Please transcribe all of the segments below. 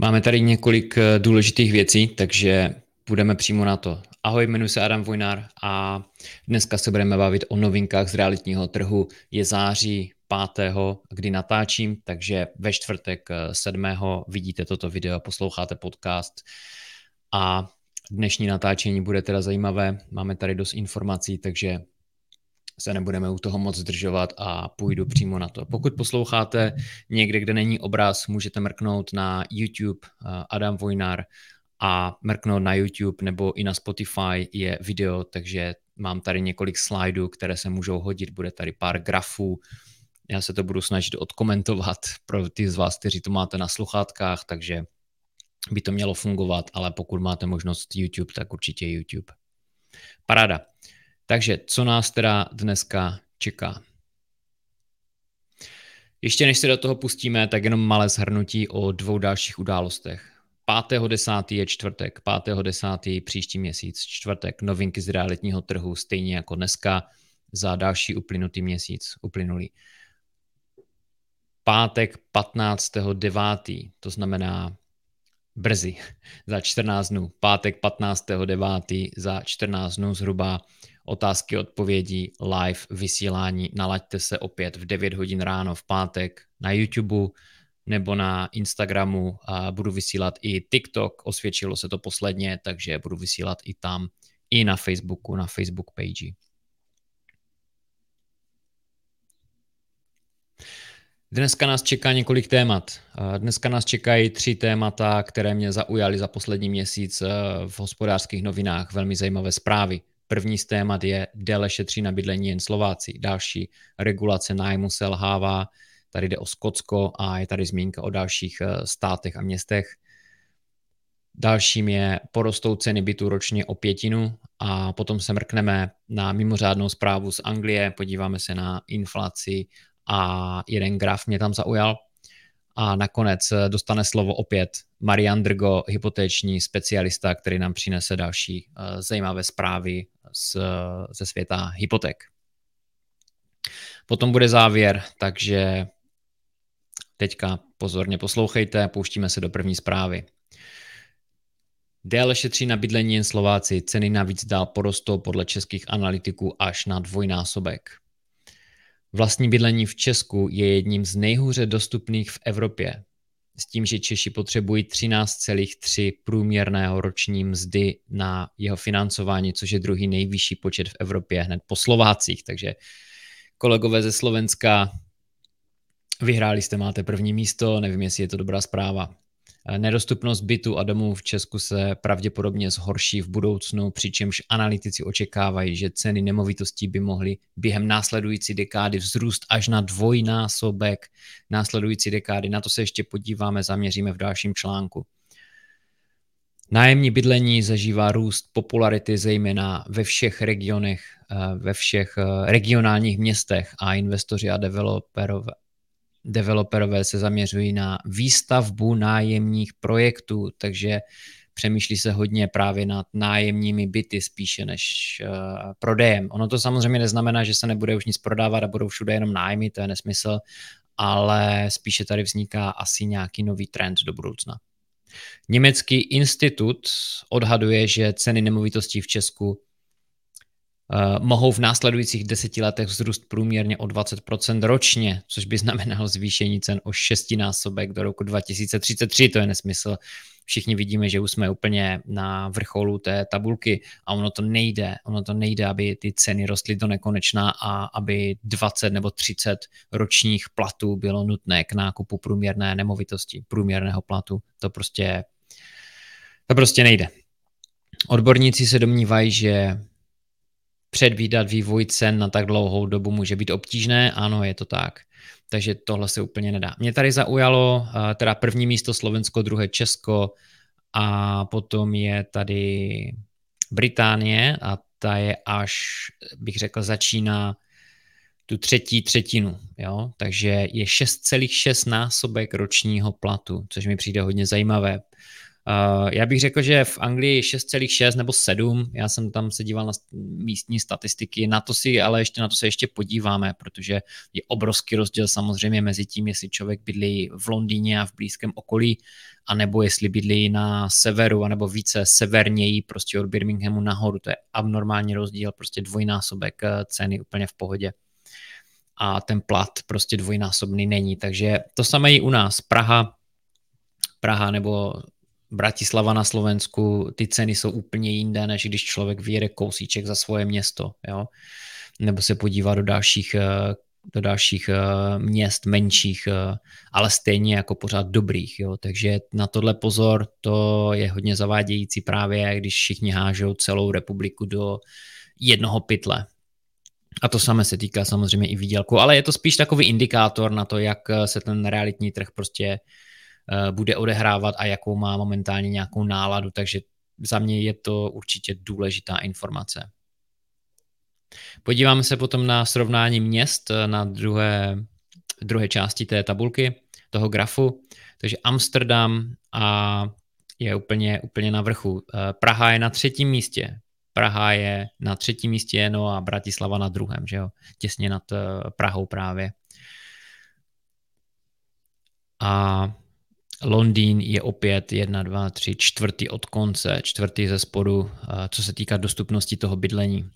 Máme tady několik eh, důležitých věcí, takže půjdeme přímo na to. Ahoj, jmenuji se Adam Vojnár a dneska se budeme bavit o novinkách z realitního trhu. Je září 5. kdy natáčím, takže ve čtvrtek 7. Eh, vidíte toto video, posloucháte podcast a dnešní natáčení bude teda zajímavé. Máme tady dost informací, takže se nebudeme u toho moc zdržovat a půjdu přímo na to. Pokud posloucháte někde, kde není obraz, můžete mrknout na YouTube eh, Adam Vojnar a mrknout na YouTube nebo i na Spotify je video, takže mám tady několik slajdů, které se můžou hodit, bude tady pár grafů, já se to budu snažit odkomentovat pro ty z vás, kteří to máte na sluchátkách, takže by to mělo fungovat, ale pokud máte možnost YouTube, tak určitě YouTube. Paráda. Takže co nás teda dneska čeká? Ještě než se do toho pustíme, tak jenom malé shrnutí o dvou dalších událostech. 5.10. je čtvrtek, 5.10. příští měsíc, čtvrtek, novinky z realitního trhu, stejně jako dneska za další uplynutý měsíc, uplynulý. Pátek 15.9., to znamená brzy, za 14 dnů. Pátek 15.9. za 14 dnů zhruba otázky, odpovědi, live vysílání. Nalaďte se opět v 9 hodin ráno v pátek na YouTube nebo na Instagramu a budu vysílat i TikTok, osvědčilo se to posledně, takže budu vysílat i tam, i na Facebooku, na Facebook page. Dneska nás čeká několik témat. Dneska nás čekají tři témata, které mě zaujaly za poslední měsíc eh, v hospodářských novinách. Velmi zajímavé zprávy. První z témat je déle šetří na bydlení jen Slováci. Další regulace nájmu selhává. Tady jde o Skotsko a je tady zmínka o dalších eh, státech a městech. Dalším je porostou ceny bytu ročně o pětinu a potom se mrkneme na mimořádnou zprávu z Anglie, podíváme se na inflaci a jeden graf mě tam zaujal. A nakonec eh, dostane slovo opět Marian Drgo, hypotéční specialista, který nám přinese další uh, zajímavé zprávy z, ze světa hypoték. Potom bude závěr, takže teďka pozorně poslouchejte, pouštíme se do první zprávy. Déle šetří na bydlení jen Slováci, ceny navíc dál porostou podle českých analytiků až na dvojnásobek. Vlastní bydlení v Česku je jedním z nejhůře dostupných v Evropě, s tím, že Češi potřebují 13,3 průměrného roční mzdy na jeho financování, což je druhý nejvyšší počet v Evropě hned po Slovácích. Takže kolegové ze Slovenska, vyhráli jste, máte první místo, nevím, jestli je to dobrá zpráva. Nedostupnost bytu a domů v Česku se pravděpodobně zhorší v budoucnu, přičemž analytici očekávají, že ceny nemovitostí by mohly během následující dekády vzrůst až na dvojnásobek následující dekády. Na to se ještě podíváme, zaměříme v dalším článku. Nájemní bydlení zažívá růst popularity zejména ve všech regionech, eh, ve všech eh, regionálních městech a investoři a developerové developerové se zaměřují na výstavbu nájemních projektů, takže přemýšlí se hodně právě nad nájemními byty spíše než uh, prodejem. Ono to samozřejmě neznamená, že se nebude už nic prodávat a budou všude jenom nájmy, to je nesmysl, ale spíše tady vzniká asi nějaký nový trend do budoucna. Německý institut odhaduje, že ceny nemovitostí v Česku mohou v následujících deseti letech vzrůst průměrně o 20% ročně, což by znamenalo zvýšení cen o šestinásobek do roku 2033. To je nesmysl. Všichni vidíme, že už jsme úplně na vrcholu té tabulky a ono to nejde. Ono to nejde, aby ty ceny rostly do nekonečna a aby 20 nebo 30 ročních platů bylo nutné k nákupu průměrné nemovitosti, průměrného platu. To prostě, to prostě nejde. Odborníci se domnívají, že předvídat vývoj cen na tak dlouhou dobu může být obtížné, ano, je to tak. Takže tohle se úplně nedá. Mě tady zaujalo eh, teda první místo Slovensko, druhé Česko a potom je tady Británie a ta je až, bych řekl, začíná tu třetí třetinu, jo? takže je 6,6 násobek ročního platu, což mi přijde hodně zajímavé. Uh, já bych řekl, že v Anglii 6,6 nebo 7, já jsem tam se díval na místní statistiky, na to si, ale ještě na to se ještě podíváme, protože je obrovský rozdíl samozřejmě mezi tím, jestli člověk bydlí v Londýně a v blízkém okolí, anebo jestli bydlí na severu, anebo více severněji, prostě od Birminghamu nahoru, to je abnormální rozdíl, prostě dvojnásobek eh, ceny úplně v pohodě a ten plat prostě dvojnásobný není. Takže to samé i u nás. Praha, Praha nebo Bratislava na Slovensku, ty ceny jsou úplně jinde, než když člověk vyjede kousíček za svoje město, jo? nebo se podívá do dalších, eh, do dalších eh, měst menších, eh, ale stejně jako pořád dobrých. Jo? Takže na tohle pozor, to je hodně zavádějící právě, když všichni hážou celou republiku do jednoho pytle. A to samé se týká samozřejmě i výdělku, ale je to spíš takový indikátor na to, jak se ten realitní trh prostě uh, bude odehrávat a jakou má momentálně nějakou náladu, takže za mě je to určitě důležitá informace. Podíváme se potom na srovnání měst eh, na druhé, druhé části té tabulky, toho grafu. Takže Amsterdam a je úplně, úplně na vrchu. Eh, Praha je na třetím místě. Praha je na třetím místě, no a Bratislava na druhém, že jo, těsně nad eh, Prahou právě. A Londýn je opět 1, 2, 3, čtvrtý od konce, čtvrtý ze spodu, eh, co se týká dostupnosti toho bydlení.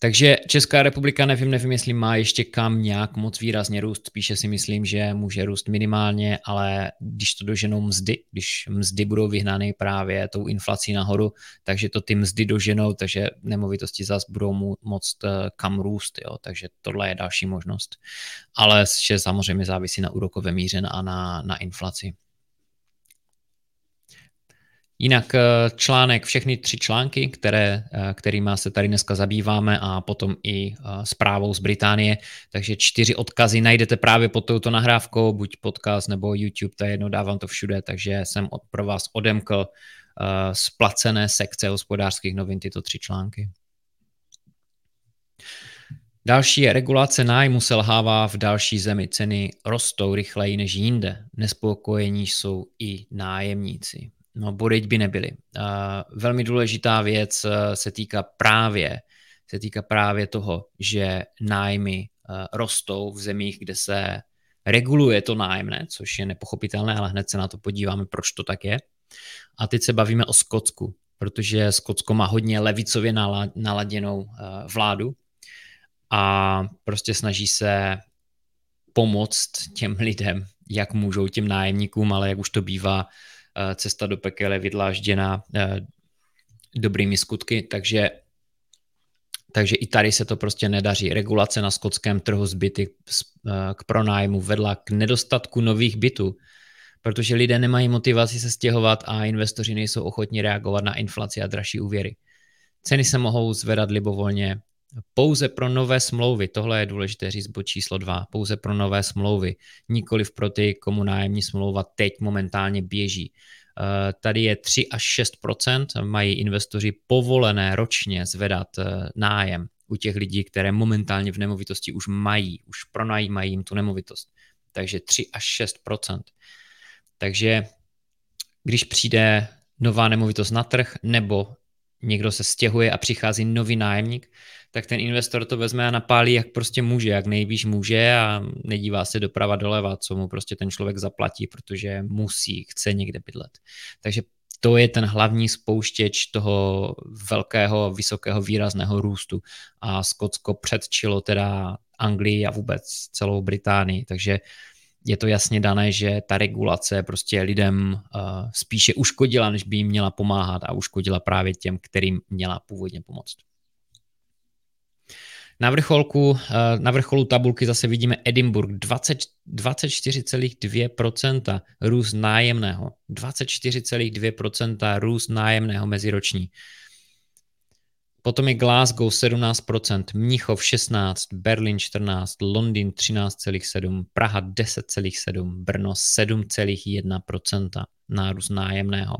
Takže Česká republika, nevím, nevím, jestli má ještě kam nějak moc výrazně růst, spíše si myslím, že může růst minimálně, ale když to doženou mzdy, když mzdy budou vyhnány právě tou inflací nahoru, takže to ty mzdy doženou, takže nemovitosti zase budou mu moct eh, kam růst, jo? takže tohle je další možnost. Ale že samozřejmě závisí na úrokové míře a na, na inflaci. Jinak eh, článek, všechny tři články, které, eh, kterými se tady dneska zabýváme a potom i eh, zprávou z Británie, takže čtyři odkazy najdete právě pod touto nahrávkou, buď podcast nebo YouTube, to je jedno, dávám to všude, takže jsem pro vás odemkl splacené sekce hospodářských novin tyto tři články. Další je regulace nájmu selhává v další zemi. Ceny rostou rychleji než jinde. Nespokojení jsou i nájemníci. No, bodeď by nebyly. Velmi důležitá věc uh, se týká právě se týká právě toho, že nájmy uh, rostou v zemích, kde se reguluje to nájemné, což je nepochopitelné, ale hned se na to podíváme, proč to tak je. A teď se bavíme o Skotsku, protože Skotsko má hodně levicově naladěnou vládu a prostě snaží se pomoct těm lidem, jak můžou těm nájemníkům, ale jak už to bývá, Eh, cesta do pekel je vydlážděná eh, dobrými skutky, takže takže i tady se to prostě nedaří. Regulace na skotském trhu zbyty eh, k pronájmu vedla k nedostatku nových bytů, protože lidé nemají motivaci se stěhovat a investoři nejsou ochotni reagovat na inflaci a dražší úvěry. Ceny se mohou zvedat libovolně pouze pro nové smlouvy. Tohle je důležité říct bod číslo dva. Pouze pro nové smlouvy. Nikoliv pro ty, komu nájemní smlouva teď momentálně běží. Eh, tady je 3 až 6% mají investoři povolené ročně zvedat eh, nájem u těch lidí, které momentálně v nemovitosti už mají, už pronajímají jim tu nemovitost. Takže 3 až 6% Takže když přijde nová nemovitost na trh nebo někdo se stěhuje a přichází nový nájemník, tak ten investor to vezme a napálí, jak prostě může, jak nejvíc může a nedívá se doprava doleva, co mu prostě ten člověk zaplatí, protože musí, chce někde bydlet. Takže to je ten hlavní spouštěč toho velkého, vysokého, výrazného růstu. A Skotsko předčilo teda Anglii a vůbec celou Británii, takže je to jasně dané, že ta regulace prostě lidem uh, spíše uškodila, než by jim měla pomáhat a uškodila právě těm, kterým měla původně pomoct. Na vrcholku, eh, na vrcholu tabulky zase vidíme Edinburgh 24,2% růst nájemného. 24,2% růst nájemného meziroční. Potom je Glasgow 17%, Mnichov 16%, Berlin 14%, Londýn 13,7%, Praha 10,7%, Brno 7,1% nárůst nájemného.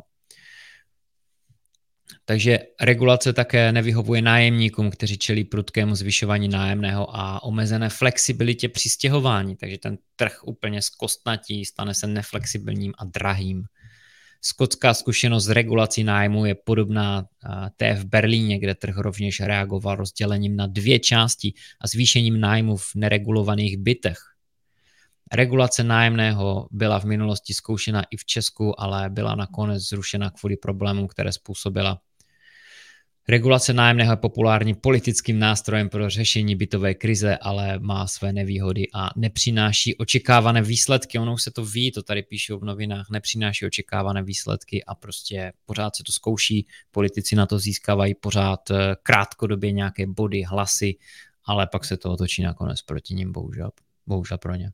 Takže regulace také nevyhovuje nájemníkům, kteří čelí prudkému zvyšování nájemného a omezené flexibilitě při stěhování. Takže ten trh úplně zkostnatí, stane se neflexibilním a drahým. Skotská zkušenost s regulací nájmu je podobná té v Berlíně, kde trh rovněž reagoval rozdělením na dvě části a zvýšením nájmu v neregulovaných bytech. Regulace nájemného byla v minulosti zkoušena i v Česku, ale byla nakonec zrušena kvůli problémům, které způsobila Regulace nájemného je populární politickým nástrojem pro řešení bytové krize, ale má své nevýhody a nepřináší očekávané výsledky. Ono už se to ví, to tady píšou v novinách, nepřináší očekávané výsledky a prostě pořád se to zkouší. Politici na to získávají pořád eh, krátkodobě nějaké body, hlasy, ale pak se to otočí nakonec proti ním, bohužel, bohužel pro ně.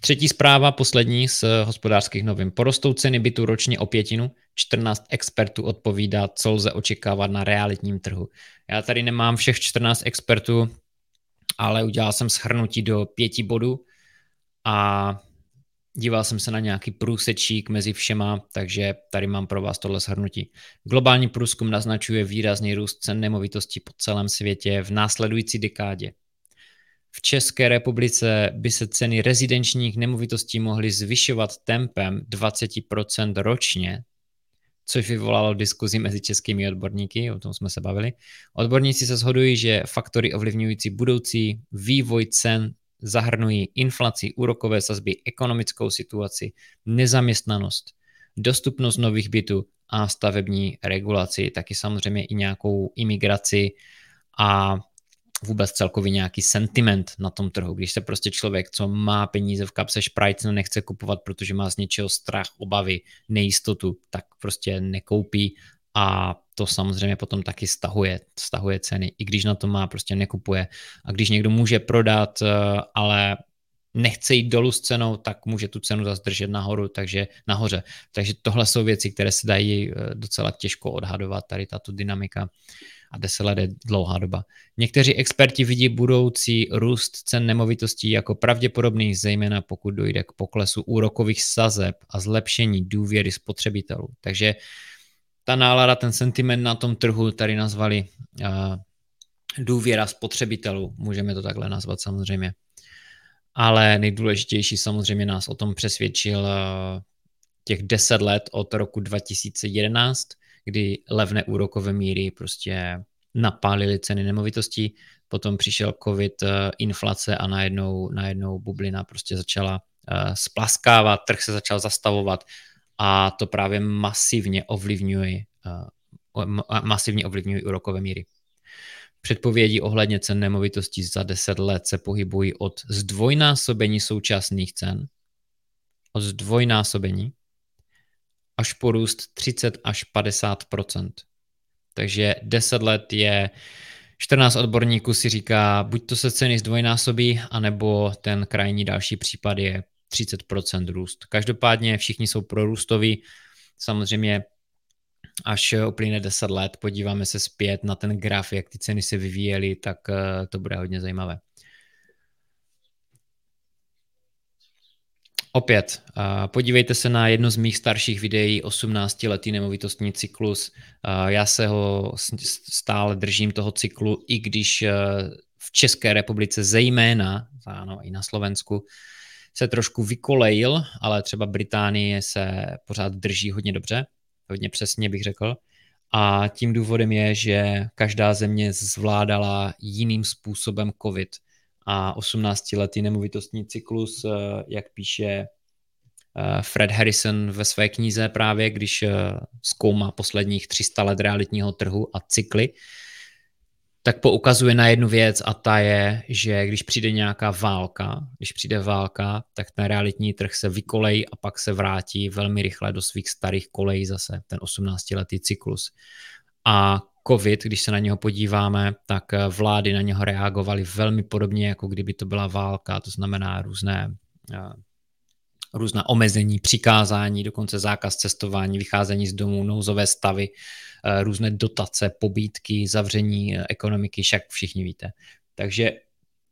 Třetí zpráva, poslední z hospodářských novin. Porostou ceny bytu ročně o pětinu, 14 expertů odpovídá, co lze očekávat na realitním trhu. Já tady nemám všech 14 expertů, ale udělal jsem shrnutí do pěti bodů a díval jsem se na nějaký průsečík mezi všema, takže tady mám pro vás tohle shrnutí. Globální průzkum naznačuje výrazný růst cen nemovitostí po celém světě v následující dekádě. V České republice by se ceny rezidenčních nemovitostí mohly zvyšovat tempem 20% ročně, což vyvolalo diskuzi mezi českými odborníky, o tom jsme se bavili. Odborníci se shodují, že faktory ovlivňující budoucí vývoj cen zahrnují inflaci, úrokové sazby, ekonomickou situaci, nezaměstnanost, dostupnost nových bytů a stavební regulaci, taky samozřejmě i nějakou imigraci a vůbec celkově nějaký sentiment na tom trhu. Když se prostě člověk, co má peníze v kapse šprajcnu, nechce kupovat, protože má z něčeho strach, obavy, nejistotu, tak prostě nekoupí a to samozřejmě potom taky stahuje, stahuje ceny, i když na to má, prostě nekupuje. A když někdo může prodat, eh, ale nechce jít dolů s cenou, tak může tu cenu zazdržet nahoru, takže nahoře. Takže tohle jsou věci, které se dají eh, docela těžko odhadovat, tady tato dynamika a 10 let je dlouhá doba. Někteří experti vidí budoucí růst cen nemovitostí jako pravděpodobný, zejména pokud dojde k poklesu úrokových sazeb a zlepšení důvěry spotřebitelů. Takže ta nálada, ten sentiment na tom trhu tady nazvali uh, důvěra spotřebitelů, můžeme to takhle nazvat samozřejmě. Ale nejdůležitější samozřejmě nás o tom přesvědčil uh, těch 10 let od roku 2011, kdy levné úrokové míry prostě napálily ceny nemovitostí, potom přišel covid, eh, inflace a najednou, najednou bublina prostě začala eh, splaskávat, trh se začal zastavovat a to právě masivně ovlivňuje, eh, masivně ovlivňuje úrokové míry. Předpovědi ohledně cen nemovitostí za 10 let se pohybují od zdvojnásobení současných cen, od zdvojnásobení až porůst 30 až 50% Takže 10 let je 14 odborníků si říká, buď to se ceny zdvojnásobí, anebo ten krajní další případ je 30% růst. Každopádně všichni jsou prorůstoví. Samozřejmě až uplyne 10 let, podíváme se zpět na ten graf, jak ty ceny se vyvíjely, tak eh, to bude hodně zajímavé. Opět, podívejte se na jedno z mých starších videí, 18-letý nemovitostní cyklus. Já se ho stále držím toho cyklu, i když v České republice zejména, ano, i na Slovensku, se trošku vykolejil, ale třeba Británie se pořád drží hodně dobře, hodně přesně bych řekl. A tím důvodem je, že každá země zvládala jiným způsobem COVID – a 18-letý nemovitostní cyklus, eh, jak píše eh, Fred Harrison ve své knize právě, když eh, zkoumá posledních 300 let realitního trhu a cykly, tak poukazuje na jednu věc a ta je, že když přijde nějaká válka, když přijde válka, tak ten realitní trh se vykolejí a pak se vrátí velmi rychle do svých starých kolejí zase, ten 18-letý cyklus. A COVID, když se na něho podíváme, tak eh, vlády na něho reagovaly velmi podobně, jako kdyby to byla válka, to znamená různé eh, různá omezení, přikázání, dokonce zákaz cestování, vycházení z domů, nouzové stavy, eh, různé dotace, pobídky, zavření ekonomiky, však všichni víte. Takže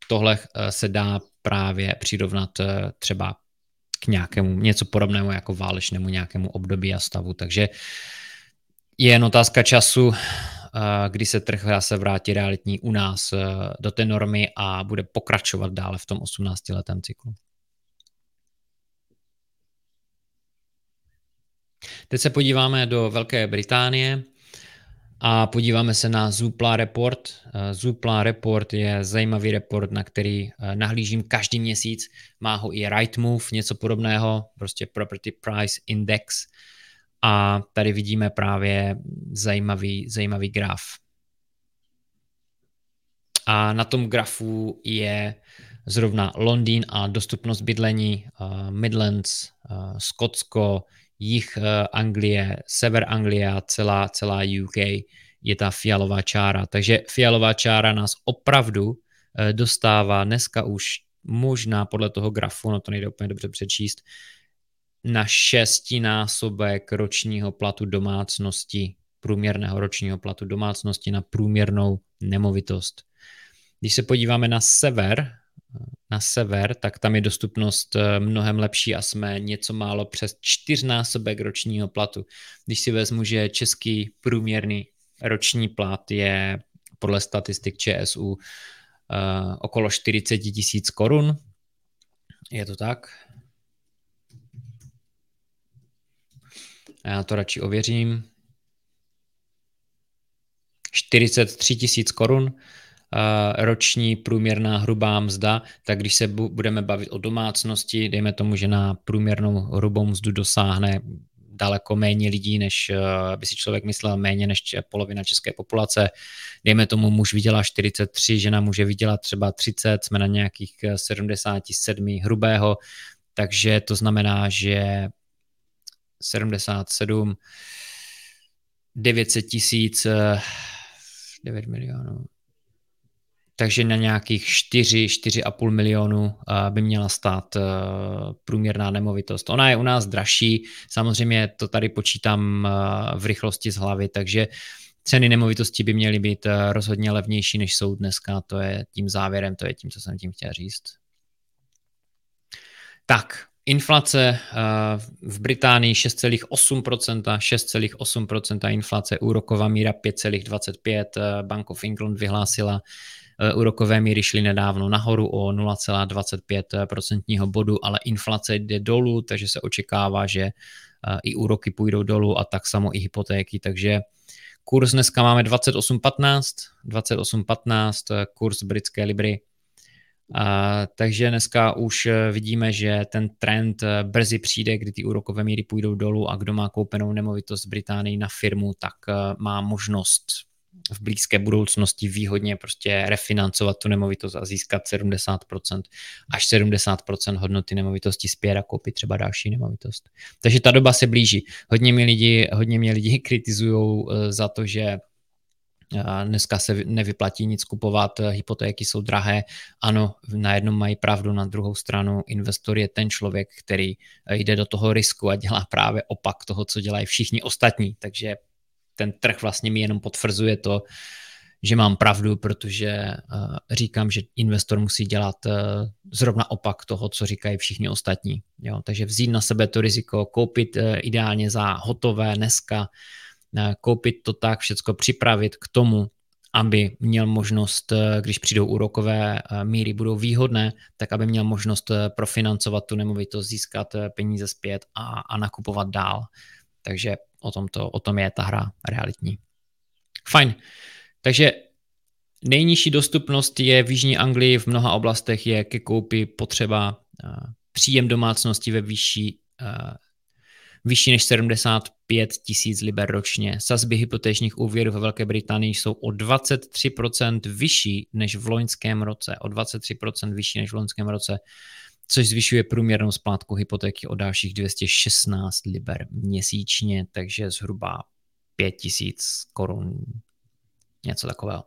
tohle se dá právě přirovnat třeba k nějakému, něco podobnému jako válečnému nějakému období a stavu. Takže je jen otázka času, kdy se trh se vrátí realitní u nás eh, do té normy a bude pokračovat dále v tom 18-letém cyklu. Teď se podíváme do Velké Británie a podíváme se na Zoopla Report. Eh, Zoopla Report je zajímavý report, na který eh, nahlížím každý měsíc. Má ho i Rightmove, něco podobného, prostě Property Price Index. A tady vidíme právě zajímavý, zajímavý graf. A na tom grafu je zrovna Londýn a dostupnost bydlení, uh, Midlands, Skotsko, jich uh, Anglie, sever Anglie a celá, celá UK je ta fialová čára. Takže fialová čára nás opravdu dostává dneska už možná podle toho grafu, no to nejde úplně dobře přečíst, na šestinásobek ročního platu domácnosti, průměrného ročního platu domácnosti na průměrnou nemovitost. Když se podíváme na sever, na sever, tak tam je dostupnost eh, mnohem lepší a jsme něco málo přes čtyřnásobek ročního platu. Když si vezmu, že český průměrný roční plat je podle statistik ČSU uh, okolo 40 tisíc korun, je to tak? Já to radši ověřím. 43 tisíc korun roční průměrná hrubá mzda, tak když se budeme bavit o domácnosti, dejme tomu, že na průměrnou hrubou mzdu dosáhne daleko méně lidí, než by si člověk myslel, méně než polovina české populace. Dejme tomu, muž vydělá 43, žena může vydělat třeba 30, jsme na nějakých 77 eh, hrubého, takže to znamená, že 77, 900 tisíc, 9 eh, milionů, takže na nějakých 4, 4,5 milionu by měla stát eh, průměrná nemovitost. Ona je u nás dražší, samozřejmě to tady počítám eh, v rychlosti z hlavy, takže ceny nemovitosti by měly být eh, rozhodně levnější, než jsou dneska, to je tím závěrem, to je tím, co jsem tím chtěl říct. Tak, Inflace v Británii 6,8%, 6,8% inflace, úroková míra 5,25%, Bank of England vyhlásila Eh, úrokové míry šly nedávno nahoru o 0,25% bodu, ale inflace jde dolů, takže se očekává, že eh, i úroky půjdou dolů a tak samo i hypotéky, takže kurz dneska máme 28,15, 28,15 eh, kurz britské libry, a, takže dneska už vidíme, že ten trend brzy přijde, kdy ty úrokové míry půjdou dolů a kdo má koupenou nemovitost v Británii na firmu, tak má možnost v blízké budoucnosti výhodně prostě refinancovat tu nemovitost a získat 70% až 70% hodnoty nemovitosti zpět a koupit třeba další nemovitost. Takže ta doba se blíží. Hodně mě lidi, hodně mě lidi kritizují eh, za to, že eh, dneska se nevyplatí nic kupovat, eh, hypotéky jsou drahé. Ano, na jednom mají pravdu, na druhou stranu investor je ten člověk, který jde do toho risku a dělá právě opak toho, co dělají všichni ostatní. Takže ten trh vlastně mi jenom potvrzuje to, že mám pravdu, protože uh, říkám, že investor musí dělat uh, zrovna opak toho, co říkají všichni ostatní. Jo? Takže vzít na sebe to riziko, koupit uh, ideálně za hotové dneska, koupit to tak, všecko připravit k tomu, aby měl možnost, když přijdou úrokové míry, budou výhodné, tak aby měl možnost profinancovat tu nemovitost, získat peníze zpět a, a nakupovat dál. Takže o tom, to, o tom je ta hra realitní. Fajn. Takže nejnižší dostupnost je v Jižní Anglii, v mnoha oblastech je ke koupi potřeba uh, příjem domácnosti ve výši uh, vyšší než 75 tisíc liber ročně. Sazby hypotečních úvěrů ve Velké Británii jsou o 23% vyšší než v loňském roce. O 23% vyšší než v loňském roce což zvyšuje průměrnou splátku hypotéky o dalších 216 liber měsíčně, takže zhruba 5000 korun, něco takového.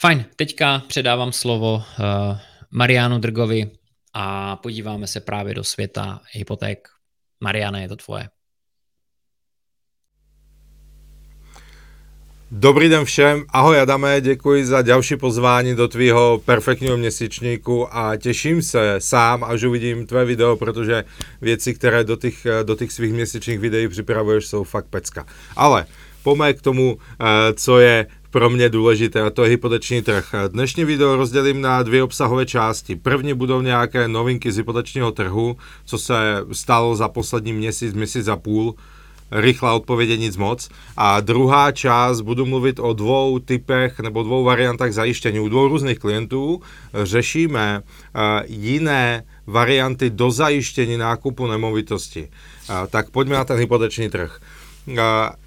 Fajn, teďka předávám slovo uh, Marianu Drgovi a podíváme se právě do světa hypoték. Mariana, je to tvoje. Dobrý den všem, ahoj Adame, děkuji za další pozvání do tvýho perfektního měsíčníku a těším se sám, až uvidím tvé video, protože věci, které do těch, do těch svých měsíčních videí připravuješ, jsou fakt pecka. Ale pojďme k tomu, eh, co je pro mě důležité a to je hypoteční trh. Dnešní video rozdělím na dvě obsahové části. První budou nějaké novinky z hypotečního trhu, co se stalo za poslední měsíc, měsíc a půl, rychlá odpověď je nic moc. A druhá část budu mluvit o dvou typech nebo dvou variantách zajištění. U dvou různých klientů řešíme uh, jiné varianty do zajištění nákupu nemovitosti. Uh, tak pojďme na ten hypoteční trh.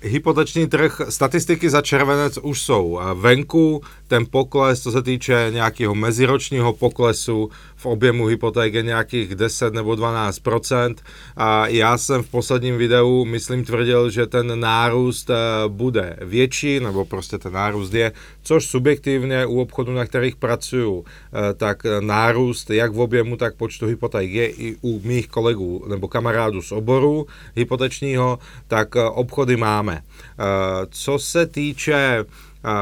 Hypoteční trh, statistiky za červenec už jsou venku, ten pokles, co se týče nějakého meziročního poklesu v objemu hypoték je nějakých 10 nebo 12% a já jsem v posledním videu, myslím, tvrdil, že ten nárůst eh, bude větší, nebo prostě ten nárůst je, což subjektivně u obchodu, na kterých pracuju, eh, tak nárůst jak v objemu, tak počtu hypoték je i u mých kolegů nebo kamarádů z oboru hypotečního, tak eh, obchody máme. Co se týče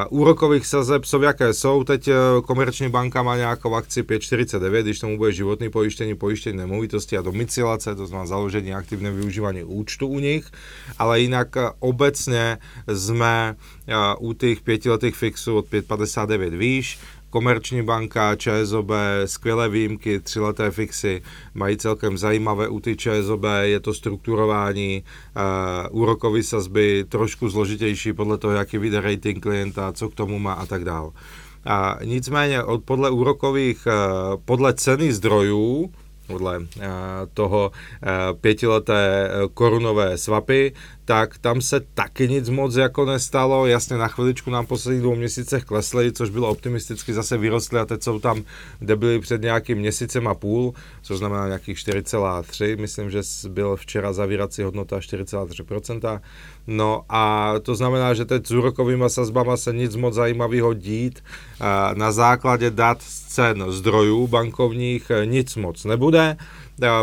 úrokových sazeb jsou jaké jsou. Teď e, Komerční banka má nějakou akci 5,49, když tomu bude životní pojištění, pojištění nemovitosti a domicilace, to znamená založení aktivné využívání účtu u nich, ale jinak e, obecně jsme e, u těch pětiletých fixů od 5,59 výš, Komerční banka, ČSOB, skvělé výjimky, třileté fixy, mají celkem zajímavé u ty ČSOB, je to strukturování, uh, úrokové sazby trošku zložitější podle toho, jaký vyjde rating klienta, co k tomu má a tak dále. A nicméně od, podle úrokových, uh, podle ceny zdrojů, podle uh, toho pětileté korunové swapy, tak tam se taky nic moc jako nestalo. Jasně na chviličku nám posledních dvou měsících klesly, což bylo optimisticky zase vyrostly a teď jsou tam, kde byli před nějakým měsícem a půl, což znamená nějakých 4,3. Myslím, že byl včera zavírací hodnota 4,3%. No a to znamená, že teď s úrokovými sazbama se nic moc zajímavého dít. Na základě dat z cen zdrojů bankovních nic moc nebude.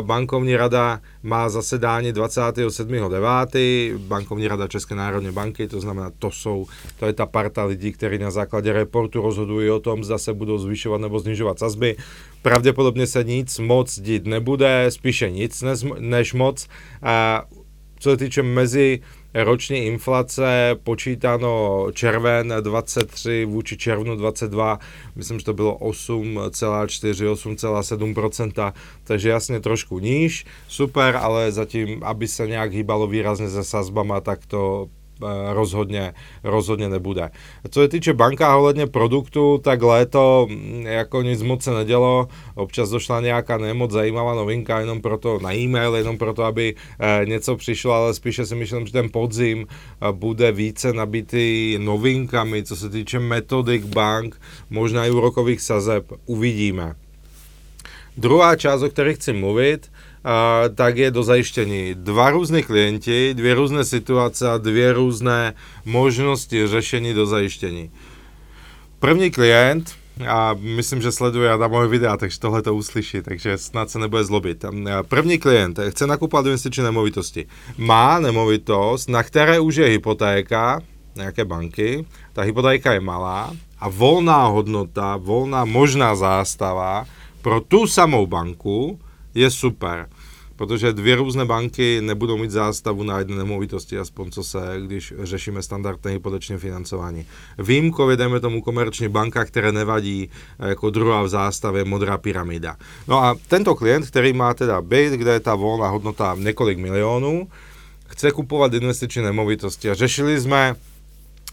Bankovní rada má zasedání 27.9. Bankovní rada České národní banky, to znamená, to jsou, to je ta parta lidí, kteří na základě reportu rozhodují o tom, zda se budou zvyšovat nebo snižovat sazby. Pravděpodobně se nic moc dít nebude, spíše nic než, než moc. A co se týče mezi roční inflace počítano červen 23 vůči červnu 22, myslím, že to bylo 8,4, 8,7%, takže jasně trošku níž, super, ale zatím, aby se nějak hýbalo výrazně se sazbama, tak to rozhodně, rozhodně nebude. Co se týče banka ohledně produktu, tak léto mm, jako nic moc se nedělo, občas došla nějaká nemoc zajímavá novinka jenom proto na e-mail, jenom proto, aby eh, něco přišlo, ale spíše si myslím, že ten podzim eh, bude více nabitý novinkami, co se týče metodik bank, možná i úrokových sazeb, uvidíme. Druhá část, o které chci mluvit, a, tak je do zajištění dva různé klienti, dvě různé situace a dvě různé možnosti řešení do zajištění. První klient, a myslím, že sleduje moje videa, takže tohle to uslyší, takže snad se nebude zlobit. První klient chce nakupovat investiční nemovitosti. Má nemovitost, na které už je hypotéka, nějaké banky, ta hypotéka je malá a volná hodnota, volná možná zástava pro tu samou banku je super protože dvě různé banky nebudou mít zástavu na jedné nemovitosti, aspoň co se, když řešíme standardné hypoteční financování. Výjimkově dejme tomu komerční banka, které nevadí eh, jako druhá v zástavě modrá pyramida. No a tento klient, který má teda byt, kde je ta volná hodnota několik milionů, chce kupovat investiční nemovitosti a řešili jsme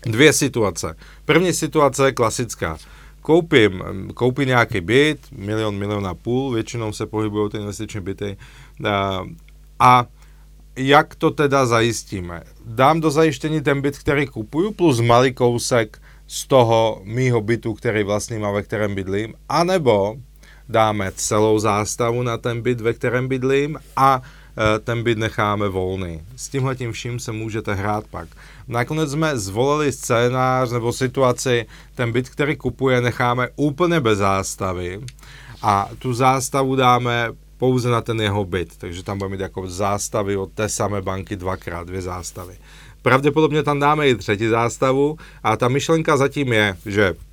dvě situace. První situace je klasická koupím, koupím nějaký byt, milion, milion a půl, většinou se pohybují ty investiční byty, a jak to teda zajistíme? Dám do zajištění ten byt, který kupuju, plus malý kousek z toho mýho bytu, který vlastním a ve kterém bydlím, anebo dáme celou zástavu na ten byt, ve kterém bydlím a ten byt necháme volný. S tímhle tím vším se můžete hrát pak. Nakonec jsme zvolili scénář nebo situaci, ten byt, který kupuje, necháme úplně bez zástavy a tu zástavu dáme pouze na ten jeho byt, takže tam budeme mít jako zástavy od té samé banky dvakrát, dvě zástavy. Pravděpodobně tam dáme i třetí zástavu a ta myšlenka zatím je, že Eh,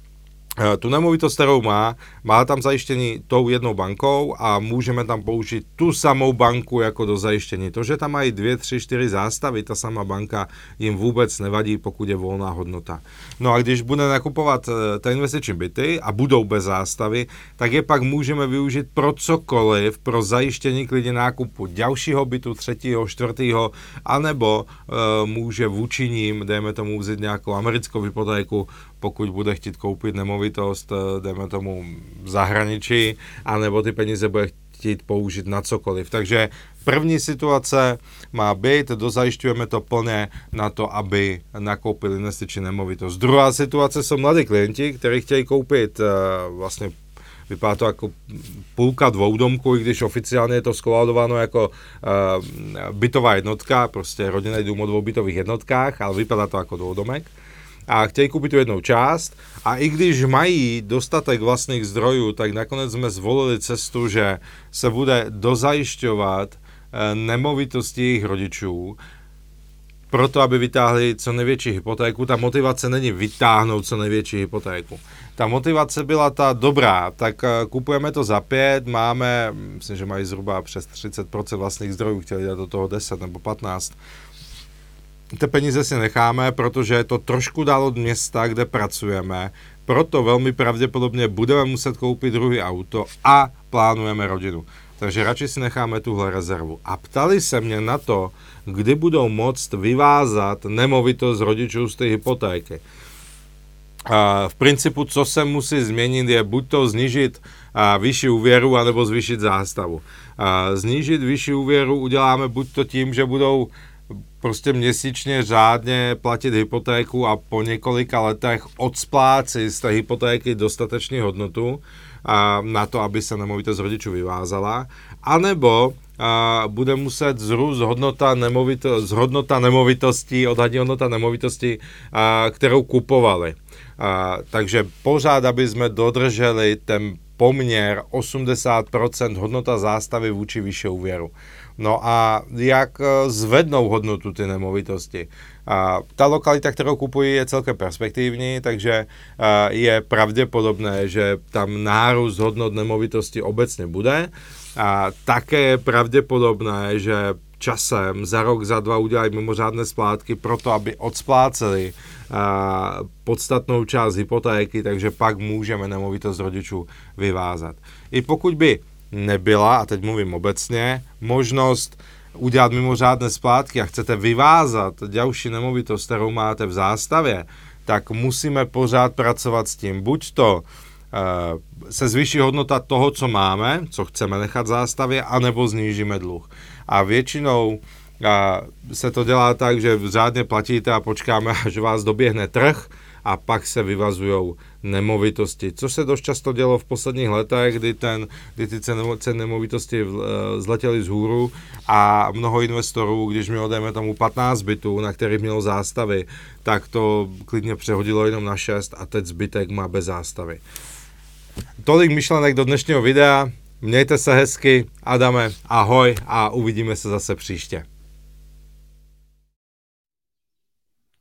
tu nemovitost, kterou má, má tam zajištění tou jednou bankou a můžeme tam použít tu samou banku jako do zajištění. To, že tam mají dvě, tři, čtyři zástavy, ta sama banka jim vůbec nevadí, pokud je volná hodnota. No a když bude nakupovat eh, ty investiční byty a budou bez zástavy, tak je pak můžeme využít pro cokoliv, pro zajištění klidně nákupu dalšího bytu, třetího, čtvrtého, anebo e, může vůči ním, dejme tomu vzít nějakou americkou hypotéku, pokud bude chtít koupit nemovitost, eh, dejme tomu zahraničí, anebo ty peníze bude chtít použít na cokoliv. Takže první situace má být, dozajišťujeme to plně na to, aby nakoupili investiční nemovitost. Druhá situace jsou mladí klienti, kteří chtějí koupit uh, vlastně vypadá to jako půlka dvoudomku, i když oficiálně je to skoladováno jako uh, bytová jednotka, prostě rodinný dům o dvou bytových jednotkách, ale vypadá to jako dvoudomek a chtějí koupit tu jednou část. A i když mají dostatek vlastních zdrojů, tak nakonec jsme zvolili cestu, že se bude dozajišťovat eh, nemovitosti jejich rodičů, proto, aby vytáhli co největší hypotéku. Ta motivace není vytáhnout co největší hypotéku. Ta motivace byla ta dobrá, tak eh, kupujeme to za pět, máme, myslím, že mají zhruba přes 30% vlastních zdrojů, chtěli dát do toho 10 nebo 15 ty peníze si necháme, protože je to trošku dál od města, kde pracujeme, proto velmi pravděpodobně budeme muset koupit druhý auto a plánujeme rodinu. Takže radši si necháme tuhle rezervu. A ptali se mě na to, kdy budou moct vyvázat nemovitost rodičů z té hypotéky. v principu, co se musí změnit, je buď to znižit vyšší úvěru, anebo zvýšit zástavu. Znížit vyšší úvěru uděláme buď to tím, že budou prostě měsíčně řádně platit hypotéku a po několika letech odspláci z té hypotéky dostatečně hodnotu a, na to, aby se nemovitost rodičů vyvázala, anebo a, bude muset zrůst hodnota, nemovito, hodnota nemovitostí, odhadní hodnota nemovitosti, a, kterou kupovali. A, takže pořád, aby jsme dodrželi ten poměr 80% hodnota zástavy vůči vyššího úvěru. No a jak eh, zvednou hodnotu ty nemovitosti? A ta lokalita, kterou kupují, je celkem perspektivní, takže eh, je pravděpodobné, že tam nárůst hodnot nemovitosti obecně bude. A také je pravděpodobné, že časem za rok, za dva udělají mimořádné splátky proto, aby odspláceli a, eh, podstatnou část hypotéky, takže pak můžeme nemovitost rodičů vyvázat. I pokud by nebyla, a teď mluvím obecně, možnost udělat mimořádné splátky a chcete vyvázat další nemovitost, kterou máte v zástavě, tak musíme pořád pracovat s tím. Buď to uh, se zvýší hodnota toho, co máme, co chceme nechat v zástavě, anebo znížíme dluh. A většinou a eh, se to dělá tak, že řádně platíte a počkáme, až vás doběhne trh a pak se vyvazují nemovitosti, což se dost často dělo v posledních letech, kdy, ten, kdy ty ceny nemovitosti eh, zletěly z hůru a mnoho investorů, když mělo, dejme tomu 15 bytů, na kterých mělo zástavy, tak to klidně přehodilo jenom na 6 a teď zbytek má bez zástavy. Tolik myšlenek do dnešního videa. Mějte se hezky, Adame, ahoj a uvidíme se zase příště.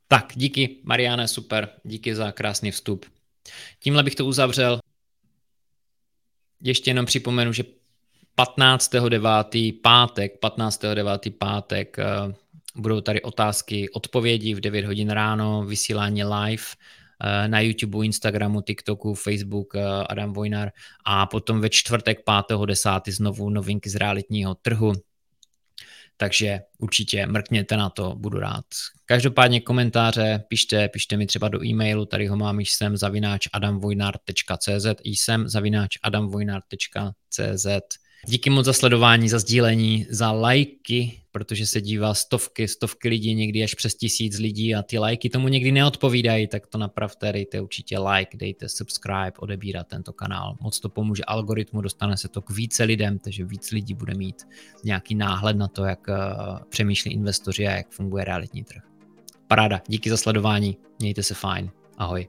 Tak, díky, Mariane, super, díky za krásný vstup. Tímhle bych to uzavřel. Ještě jenom připomenu, že 15.9. pátek, 15.9. pátek eh, budou tady otázky, odpovědi v 9 hodin ráno, vysílání live eh, na YouTube, Instagramu, TikToku, Facebook eh, Adam Vojnar a potom ve čtvrtek 5.10. znovu novinky z realitního trhu takže určitě mrkněte na to, budu rád. Každopádně komentáře pište, pište mi třeba do e-mailu, tady ho mám jsem zavináč adamvojnar.cz, jsem zavináč adamvojnar.cz. Díky moc za sledování, za sdílení, za lajky, protože se dívá stovky, stovky lidí, někdy až přes tisíc lidí a ty lajky tomu někdy neodpovídají, tak to napravte, dejte určitě like, dejte subscribe, odebírat tento kanál. Moc to pomůže algoritmu, dostane se to k více lidem, takže víc lidí bude mít nějaký náhled na to, jak uh, přemýšlí investoři a jak funguje realitní trh. Paráda, díky za sledování, mějte se fajn, ahoj.